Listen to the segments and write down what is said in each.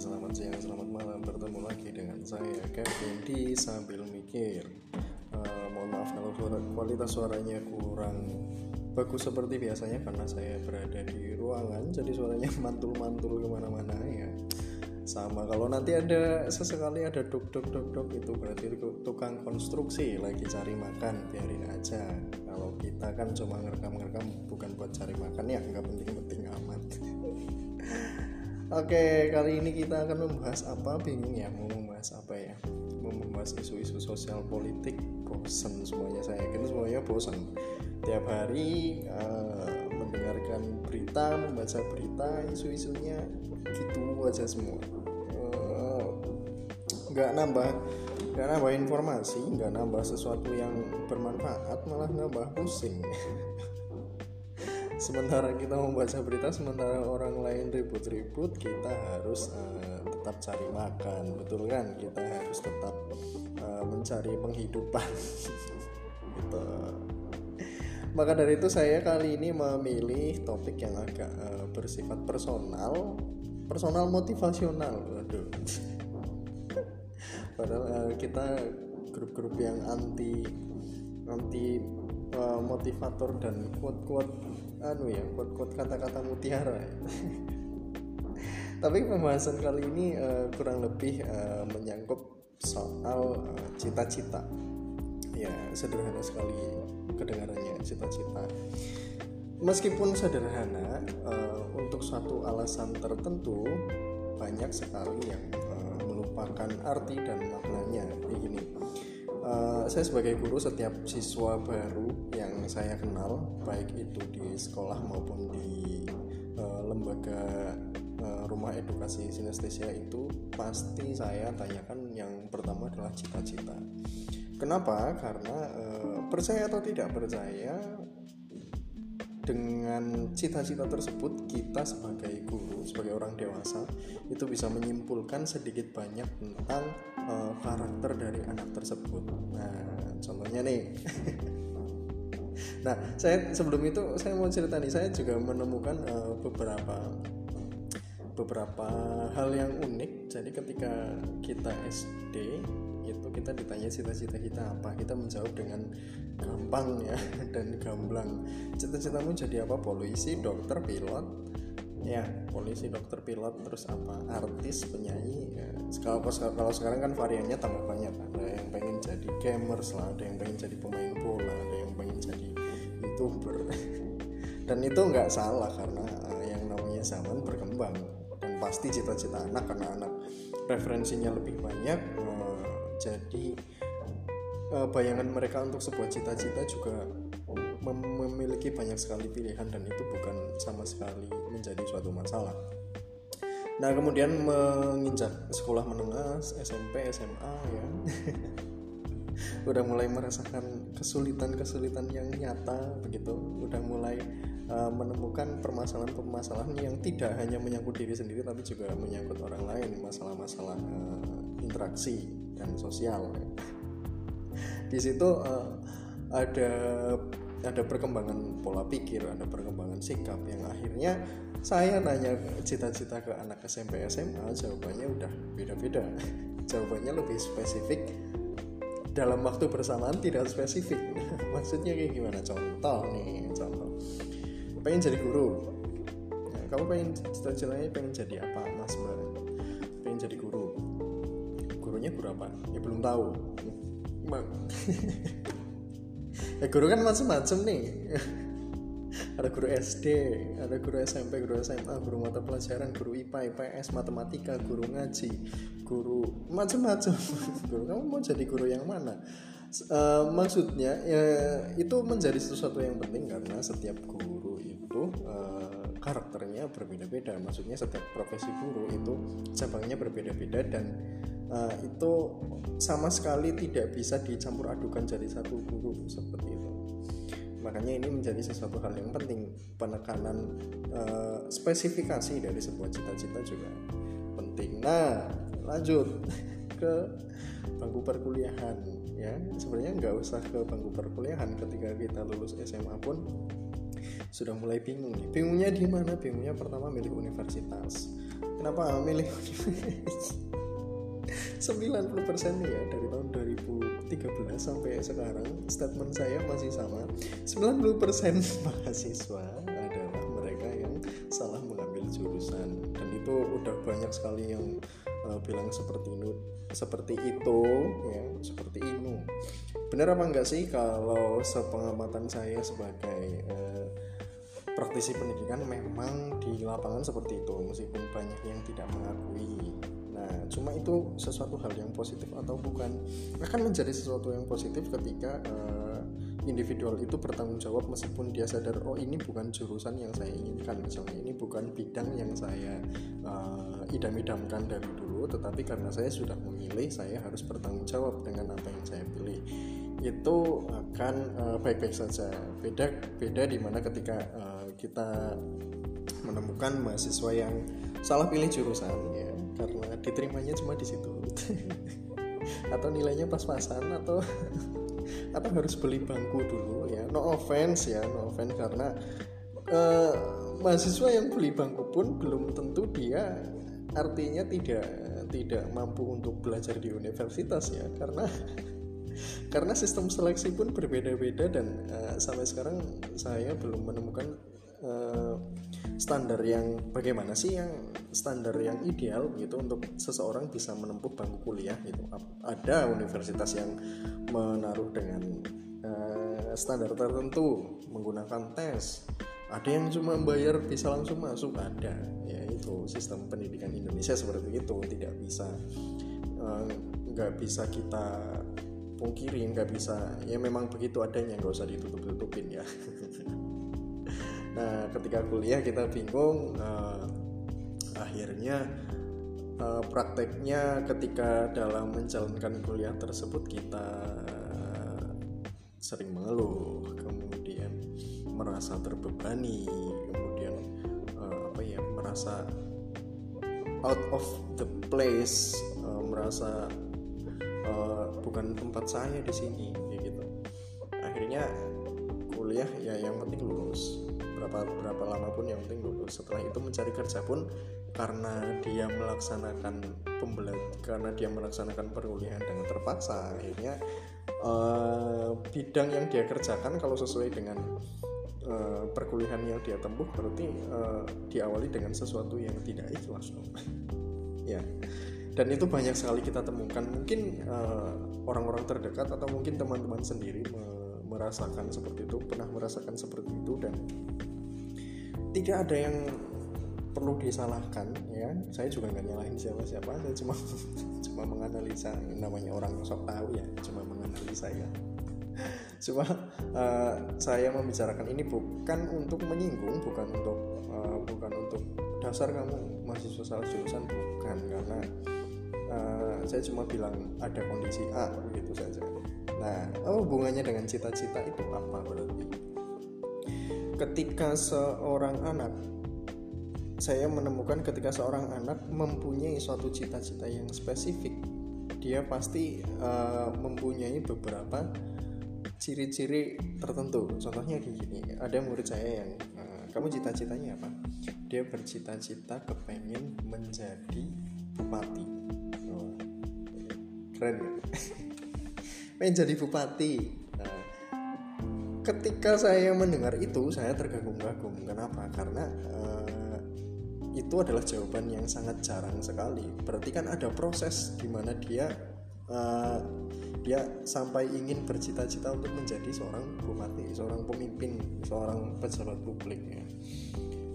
selamat siang, selamat malam. Bertemu lagi dengan saya Kevin di Sambil Mikir. Uh, Mohon maaf kalau kualitas suaranya kurang bagus seperti biasanya Karena saya berada di ruangan Jadi suaranya mantul-mantul ke mana-mana ya. Sama kalau nanti ada sesekali ada dok dok dok dok itu berarti tukang konstruksi lagi cari makan biarin aja. Kalau kita kan cuma ngerekam ngerekam bukan buat cari makan ya nggak penting penting amat Oke, kali ini kita akan membahas apa? Bingung ya, mau membahas apa ya? Mau membahas isu-isu sosial politik. Bosan semuanya, saya yakin semuanya bosan. Tiap hari uh, mendengarkan berita, membaca berita, isu-isunya gitu aja semua. Uh, nggak nambah, nggak nambah informasi, nggak nambah sesuatu yang bermanfaat, malah nambah pusing. sementara kita membaca berita sementara orang lain ribut-ribut kita harus uh, tetap cari makan betul kan? Kita harus tetap uh, mencari penghidupan. Gitu. Maka dari itu saya kali ini memilih topik yang agak uh, bersifat personal personal motivasional. Waduh. Padahal uh, kita grup-grup yang anti anti motivator dan quote-quote anu ya quote-quote kata-kata mutiara tapi pembahasan kali ini uh, kurang lebih uh, menyangkut soal cita cita-cita. Ya sederhana sekali kedengarannya cita-cita. Meskipun sederhana uh, untuk suatu alasan tertentu banyak sekali yang uh, melupakan arti dan maknanya. Begini uh, saya sebagai guru setiap siswa baru yang saya kenal baik itu di sekolah maupun di uh, lembaga uh, rumah edukasi sinestesia itu pasti saya tanyakan yang pertama adalah cita-cita. Kenapa? Karena uh, percaya atau tidak percaya dengan cita-cita tersebut kita sebagai guru sebagai orang dewasa itu bisa menyimpulkan sedikit banyak tentang uh, karakter dari anak tersebut. Nah contohnya nih. Nah saya sebelum itu saya mau cerita nih saya juga menemukan uh, beberapa beberapa hal yang unik. Jadi ketika kita SD itu kita ditanya cita-cita kita apa? Kita menjawab dengan gampang ya dan gamblang. Cita-citamu jadi apa? Polisi dokter pilot ya polisi dokter pilot terus apa? Artis penyanyi ya. kalau sekarang kan variannya tambah banyak. Ada yang pengen jadi gamers lah ada yang pengen jadi pemain bola ada yang pengen jadi youtuber. Dan itu nggak salah karena uh, yang namanya zaman berkembang. Dan pasti cita-cita anak karena anak referensinya lebih banyak uh, jadi uh, bayangan mereka untuk sebuah cita-cita juga mem memiliki banyak sekali pilihan dan itu bukan sama sekali menjadi suatu masalah. Nah kemudian menginjak sekolah menengah SMP SMA ya. Udah mulai merasakan kesulitan-kesulitan yang nyata begitu. Udah mulai uh, menemukan permasalahan-permasalahan yang tidak hanya menyangkut diri sendiri tapi juga menyangkut orang lain masalah-masalah uh, interaksi dan sosial di situ uh, ada ada perkembangan pola pikir, ada perkembangan sikap yang akhirnya saya nanya cita-cita ke anak SMP SMA jawabannya udah beda-beda. Jawabannya lebih spesifik. Dalam waktu bersamaan tidak spesifik. Maksudnya kayak gimana? Contoh nih contoh. Pengen jadi guru. Ya, kamu pengen cita-citanya pengen jadi apa? Mas mbak. Pengen jadi guru. Gurunya guru apa? Ya belum tahu ya guru kan macam-macam nih ada guru SD, ada guru SMP, guru SMA, guru mata pelajaran, guru IPA, IPS, matematika, guru ngaji, guru macam-macam. guru kamu mau jadi guru yang mana? Uh, maksudnya ya itu menjadi sesuatu yang penting karena setiap guru itu uh, karakternya berbeda-beda. Maksudnya setiap profesi guru itu cabangnya berbeda-beda dan uh, itu sama sekali tidak bisa dicampur adukan jadi satu guru seperti itu. Makanya ini menjadi sesuatu hal yang penting. Penekanan uh, spesifikasi dari sebuah cita-cita juga penting. Nah lanjut ke bangku perkuliahan ya. Sebenarnya nggak usah ke bangku perkuliahan. Ketika kita lulus SMA pun sudah mulai bingung nih. Bingungnya di mana? Bingungnya pertama milik universitas. Kenapa milih 90% ya dari tahun 2013 sampai sekarang statement saya masih sama. 90% mahasiswa adalah mereka yang salah mengambil jurusan. Dan itu udah banyak sekali yang uh, bilang seperti itu seperti itu ya seperti itu benar apa enggak sih kalau sepengamatan saya sebagai uh, praktisi pendidikan memang di lapangan seperti itu meskipun banyak yang tidak mengakui. Nah cuma itu sesuatu hal yang positif atau bukan? Akan menjadi sesuatu yang positif ketika uh, individual itu bertanggung jawab meskipun dia sadar oh ini bukan jurusan yang saya inginkan. Misalnya ini bukan bidang yang saya uh, idam-idamkan dari dulu tetapi karena saya sudah memilih saya harus bertanggung jawab dengan apa yang saya pilih. Itu akan uh, baik-baik saja. Beda beda di mana ketika uh, kita menemukan mahasiswa yang salah pilih jurusan ya karena diterimanya cuma di situ. Atau nilainya pas-pasan atau atau harus beli bangku dulu ya. No offense ya no offense karena uh, mahasiswa yang beli bangku pun belum tentu dia artinya tidak tidak mampu untuk belajar di universitas ya. Karena karena sistem seleksi pun berbeda-beda dan uh, sampai sekarang saya belum menemukan uh, standar yang bagaimana sih yang standar yang ideal gitu untuk seseorang bisa menempuh bangku kuliah gitu? Ada universitas yang menaruh dengan uh, standar tertentu menggunakan tes. Ada yang cuma bayar bisa langsung masuk? Ada. Ya itu sistem pendidikan Indonesia seperti itu. Tidak bisa nggak uh, bisa kita pungkiri nggak bisa. Ya memang begitu adanya nggak usah ditutup tutupin ya nah ketika kuliah kita bingung uh, akhirnya uh, prakteknya ketika dalam menjalankan kuliah tersebut kita sering mengeluh kemudian merasa terbebani kemudian uh, apa ya merasa out of the place uh, merasa uh, bukan tempat saya di sini gitu. Akhirnya kuliah ya yang penting lulus berapa berapa lama pun yang penting lulus setelah itu mencari kerja pun karena dia melaksanakan pembelajaran karena dia melaksanakan perkuliahan dengan terpaksa akhirnya uh, bidang yang dia kerjakan kalau sesuai dengan uh, perkuliahan yang dia tempuh berarti uh, diawali dengan sesuatu yang tidak ikhlas dong. Ya. Dan itu banyak sekali kita temukan. Mungkin orang-orang uh, terdekat atau mungkin teman-teman sendiri me merasakan seperti itu pernah merasakan seperti itu dan tidak ada yang perlu disalahkan ya. Saya juga nggak nyalahin siapa-siapa saya cuma cuma menganalisa namanya orang sok tahu ya cuma menganalisa ya. Cuma uh, saya membicarakan ini bukan untuk menyinggung bukan untuk uh, bukan untuk dasar kamu mahasiswa salah jurusan bukan. Karena uh, saya cuma bilang ada kondisi A begitu saja. Nah oh, hubungannya dengan cita-cita itu apa berarti ketika seorang anak saya menemukan ketika seorang anak mempunyai suatu cita-cita yang spesifik. Dia pasti uh, mempunyai beberapa ciri-ciri tertentu. Contohnya kayak gini ada murid saya yang uh, kamu cita-citanya apa? Dia bercita-cita kepengen menjadi bupati. Keren ya. Pengen jadi bupati ketika saya mendengar itu saya tergagum-gagum. Kenapa? Karena uh, itu adalah jawaban yang sangat jarang sekali. Berarti kan ada proses di mana dia uh, dia sampai ingin bercita-cita untuk menjadi seorang bupati, seorang pemimpin, seorang pejabat publik ya.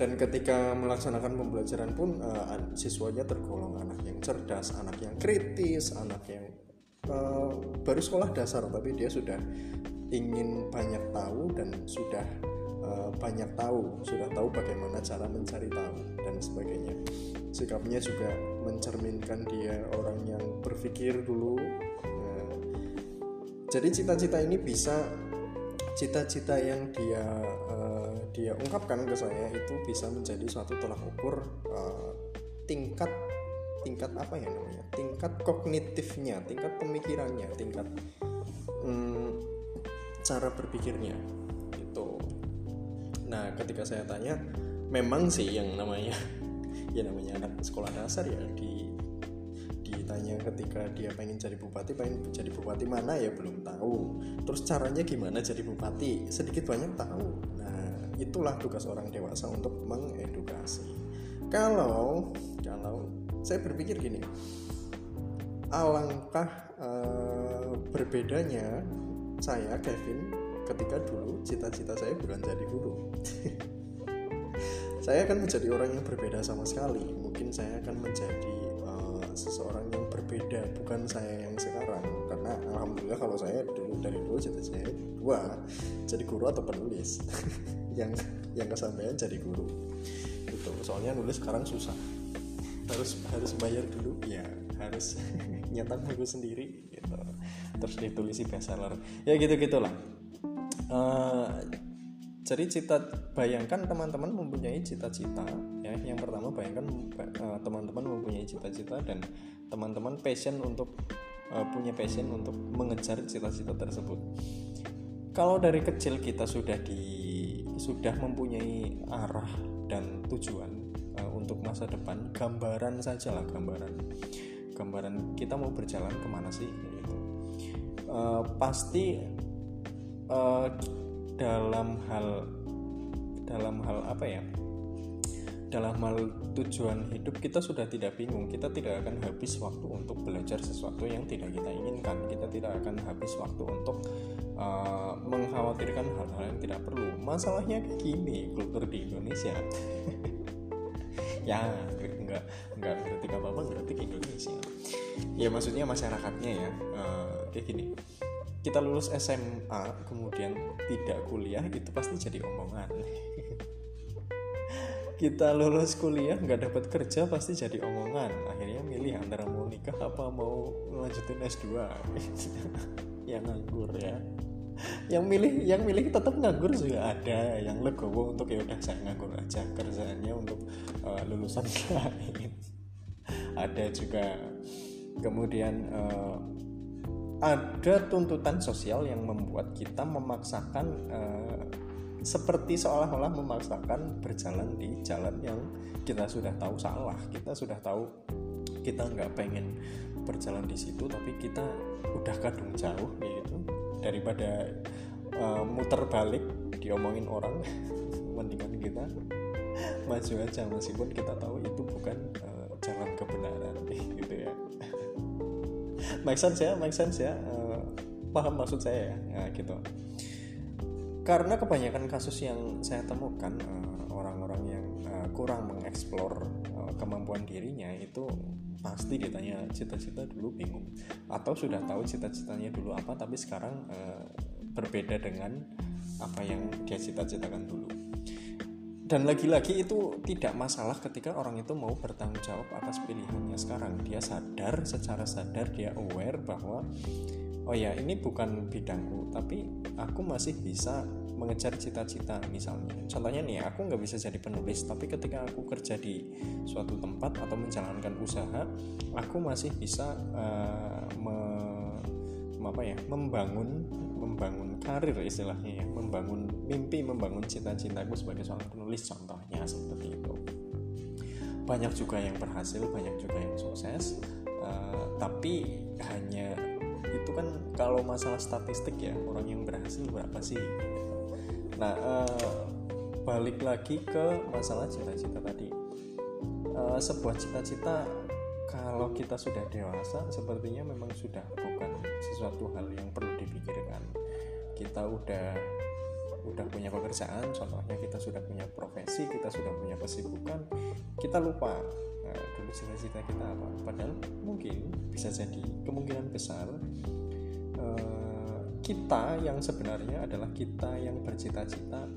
Dan ketika melaksanakan pembelajaran pun uh, siswanya tergolong anak yang cerdas, anak yang kritis, anak yang uh, baru sekolah dasar tapi dia sudah ingin banyak tahu dan sudah uh, banyak tahu, sudah tahu bagaimana cara mencari tahu dan sebagainya. Sikapnya juga mencerminkan dia orang yang berpikir dulu. Uh, jadi cita-cita ini bisa cita-cita yang dia uh, dia ungkapkan ke saya itu bisa menjadi suatu tolak ukur uh, tingkat tingkat apa ya namanya? Tingkat kognitifnya tingkat pemikirannya tingkat um, cara berpikirnya itu nah ketika saya tanya memang sih yang namanya ya namanya anak sekolah dasar ya di ditanya ketika dia pengen jadi bupati pengen jadi bupati mana ya belum tahu. Terus caranya gimana jadi bupati? Sedikit banyak tahu. Nah itulah tugas orang dewasa untuk mengedukasi. Kalau kalau saya berpikir gini alangkah uh, berbedanya saya Kevin ketika dulu cita-cita saya bukan jadi guru. Saya akan menjadi orang yang berbeda sama sekali. Mungkin saya akan menjadi uh, seseorang yang berbeda bukan saya yang sekarang. Karena alhamdulillah kalau saya dulu dari dulu cita-cita saya dua jadi guru atau penulis. Yang yang kesampaian jadi guru. Itu soalnya nulis sekarang susah harus harus bayar dulu. Ya harus nyetak buku sendiri gitu. Terus ditulisi bestseller. Ya gitu gitulah. Uh, jadi cita bayangkan teman-teman mempunyai cita-cita ya. Yang pertama bayangkan uh, teman-teman mempunyai cita-cita dan teman-teman passion untuk uh, punya passion untuk mengejar cita-cita tersebut. Kalau dari kecil kita sudah di sudah mempunyai arah dan tujuan untuk masa depan. Gambaran saja lah gambaran. Gambaran kita mau berjalan ke mana sih gitu. uh, pasti uh, dalam hal dalam hal apa ya? Dalam hal tujuan hidup kita sudah tidak bingung. Kita tidak akan habis waktu untuk belajar sesuatu yang tidak kita inginkan. Kita tidak akan habis waktu untuk uh, mengkhawatirkan hal-hal yang tidak perlu. Masalahnya gini kultur di Indonesia ya enggak enggak berarti apa apa berarti Indonesia ya maksudnya masyarakatnya ya uh, kayak gini. Kita lulus SMA kemudian tidak kuliah itu pasti jadi omongan. Kita lulus kuliah nggak dapat kerja pasti jadi omongan. Akhirnya milih antara mau nikah apa mau lanjutin S2 yang nganggur ya yang milih yang milih tetap nganggur juga ada. Yang legowo untuk ya udah saya nganggur aja. Kerjaannya untuk uh, lulusan lain. Ada juga kemudian uh, ada tuntutan sosial yang membuat kita memaksakan uh, seperti seolah-olah memaksakan berjalan di jalan yang kita sudah tahu salah. Kita sudah tahu kita nggak pengen berjalan di situ tapi kita udah kadung jauh gitu daripada uh, muter balik diomongin orang mendingan kita maju aja. Meskipun kita tahu itu bukan uh, jalan kebenaran gitu ya. Make sense ya make sense ya. Uh, paham maksud saya ya. Nah, gitu. Karena kebanyakan kasus yang saya temukan orang-orang uh, yang uh, kurang mengeksplor uh, kemampuan dirinya itu pasti ditanya cita-cita dulu bingung. Atau sudah tahu cita-citanya dulu apa tapi sekarang uh, berbeda dengan apa yang dia cita-citakan dulu. Dan lagi-lagi itu tidak masalah ketika orang itu mau bertanggung jawab atas pilihannya. Sekarang dia sadar secara sadar dia aware bahwa oh ya ini bukan bidangku tapi aku masih bisa mengejar cita-cita misalnya. Contohnya nih aku nggak bisa jadi penulis tapi ketika aku kerja di suatu tempat atau menjalankan usaha aku masih bisa uh, me, apa ya membangun membangun karir istilahnya ya. Membangun mimpi membangun cita-citaku sebagai seorang penulis contohnya seperti itu. Banyak juga yang berhasil banyak juga yang sukses uh, tapi hanya itu kan kalau masalah statistik ya orang yang berhasil berapa sih nah uh, balik lagi ke masalah cita-cita tadi. Uh, sebuah cita-cita kalau kita sudah dewasa sepertinya memang sudah bukan sesuatu hal yang perlu dipikirkan. Kita udah udah punya pekerjaan contohnya kita sudah punya profesi kita sudah punya kesibukan kita lupa nah, dulu cita-cita kita apa. Padahal mungkin bisa jadi kemungkinan besar uh, kita yang sebenarnya adalah kita yang bercita-cita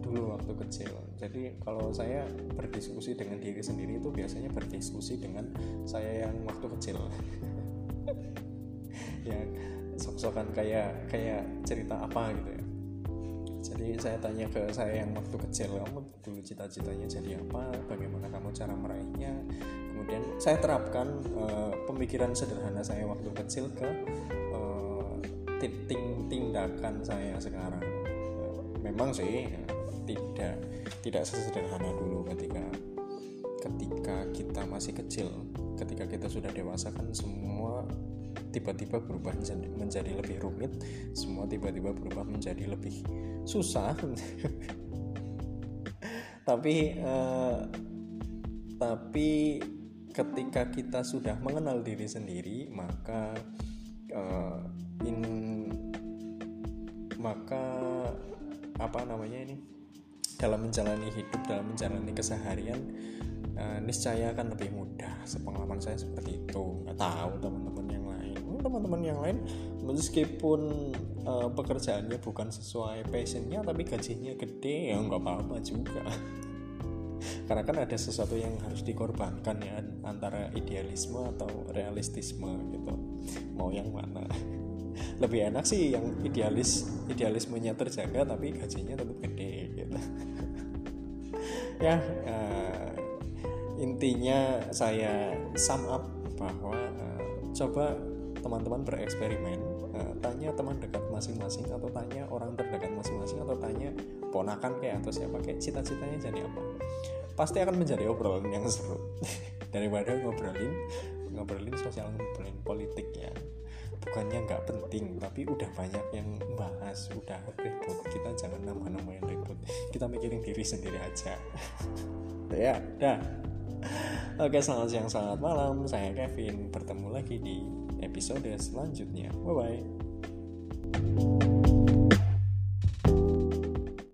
dulu waktu kecil. Jadi kalau saya berdiskusi dengan diri sendiri itu biasanya berdiskusi dengan saya yang waktu kecil. ya sok-sokan kayak kayak cerita apa gitu ya. Jadi saya tanya ke saya yang waktu kecil kamu dulu cita-citanya jadi apa, bagaimana kamu cara meraihnya. Kemudian saya terapkan uh, pemikiran sederhana saya waktu kecil ke uh, tindakan saya sekarang. Memang sih tidak tidak sesederhana dulu ketika ketika kita masih kecil ketika kita sudah dewasa kan semua tiba-tiba berubah menjadi, menjadi lebih rumit semua tiba-tiba berubah menjadi lebih susah tapi uh, tapi ketika kita sudah mengenal diri sendiri maka uh, in maka apa namanya ini? Dalam menjalani hidup dalam menjalani keseharian uh, niscaya akan lebih mudah. Sepengalaman saya seperti itu. Nggak tahu teman-teman yang lain. Oh, teman-teman yang lain meskipun uh, pekerjaannya bukan sesuai passionnya tapi gajinya gede ya nggak apa-apa juga. Karena kan ada sesuatu yang harus dikorbankan ya antara idealisme atau realistisme gitu. Mau yang mana lebih enak sih yang idealis idealismenya terjaga tapi gajinya tetap gede gitu. Ya uh, intinya saya sum up bahwa uh, coba teman-teman bereksperimen uh, tanya teman dekat masing-masing atau tanya orang terdekat masing-masing atau tanya ponakan kayak atau siapa kayak cita-citanya jadi apa. Pasti akan menjadi obrolan yang seru. Daripada ngobrolin ngobrolin sosial ngobrolin politik ya bukannya nggak penting tapi udah banyak yang bahas udah ribut kita jangan nama-nama yang ribut kita mikirin diri sendiri aja. Ya dah. Oke selamat siang selamat malam. Saya Kevin. Bertemu lagi di episode selanjutnya. Bye bye